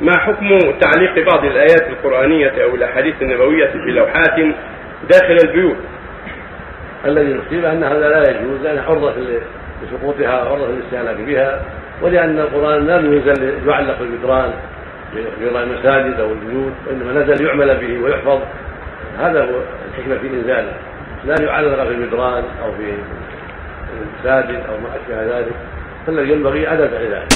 ما حكم تعليق بعض الآيات القرآنية أو الأحاديث النبوية في لوحات داخل البيوت؟ الذي نصيب أن هذا لا يجوز لأن عرضة لسقوطها عرضة للاستهلاك بها ولأن القرآن لم ينزل يعلق الجدران في المساجد أو البيوت وإنما نزل يعمل به ويحفظ. هذا هو الحكمة في إنزاله. لا يعلق في الجدران أو في المساجد أو ما أشبه ذلك فالذي ينبغي عدم فعل ذلك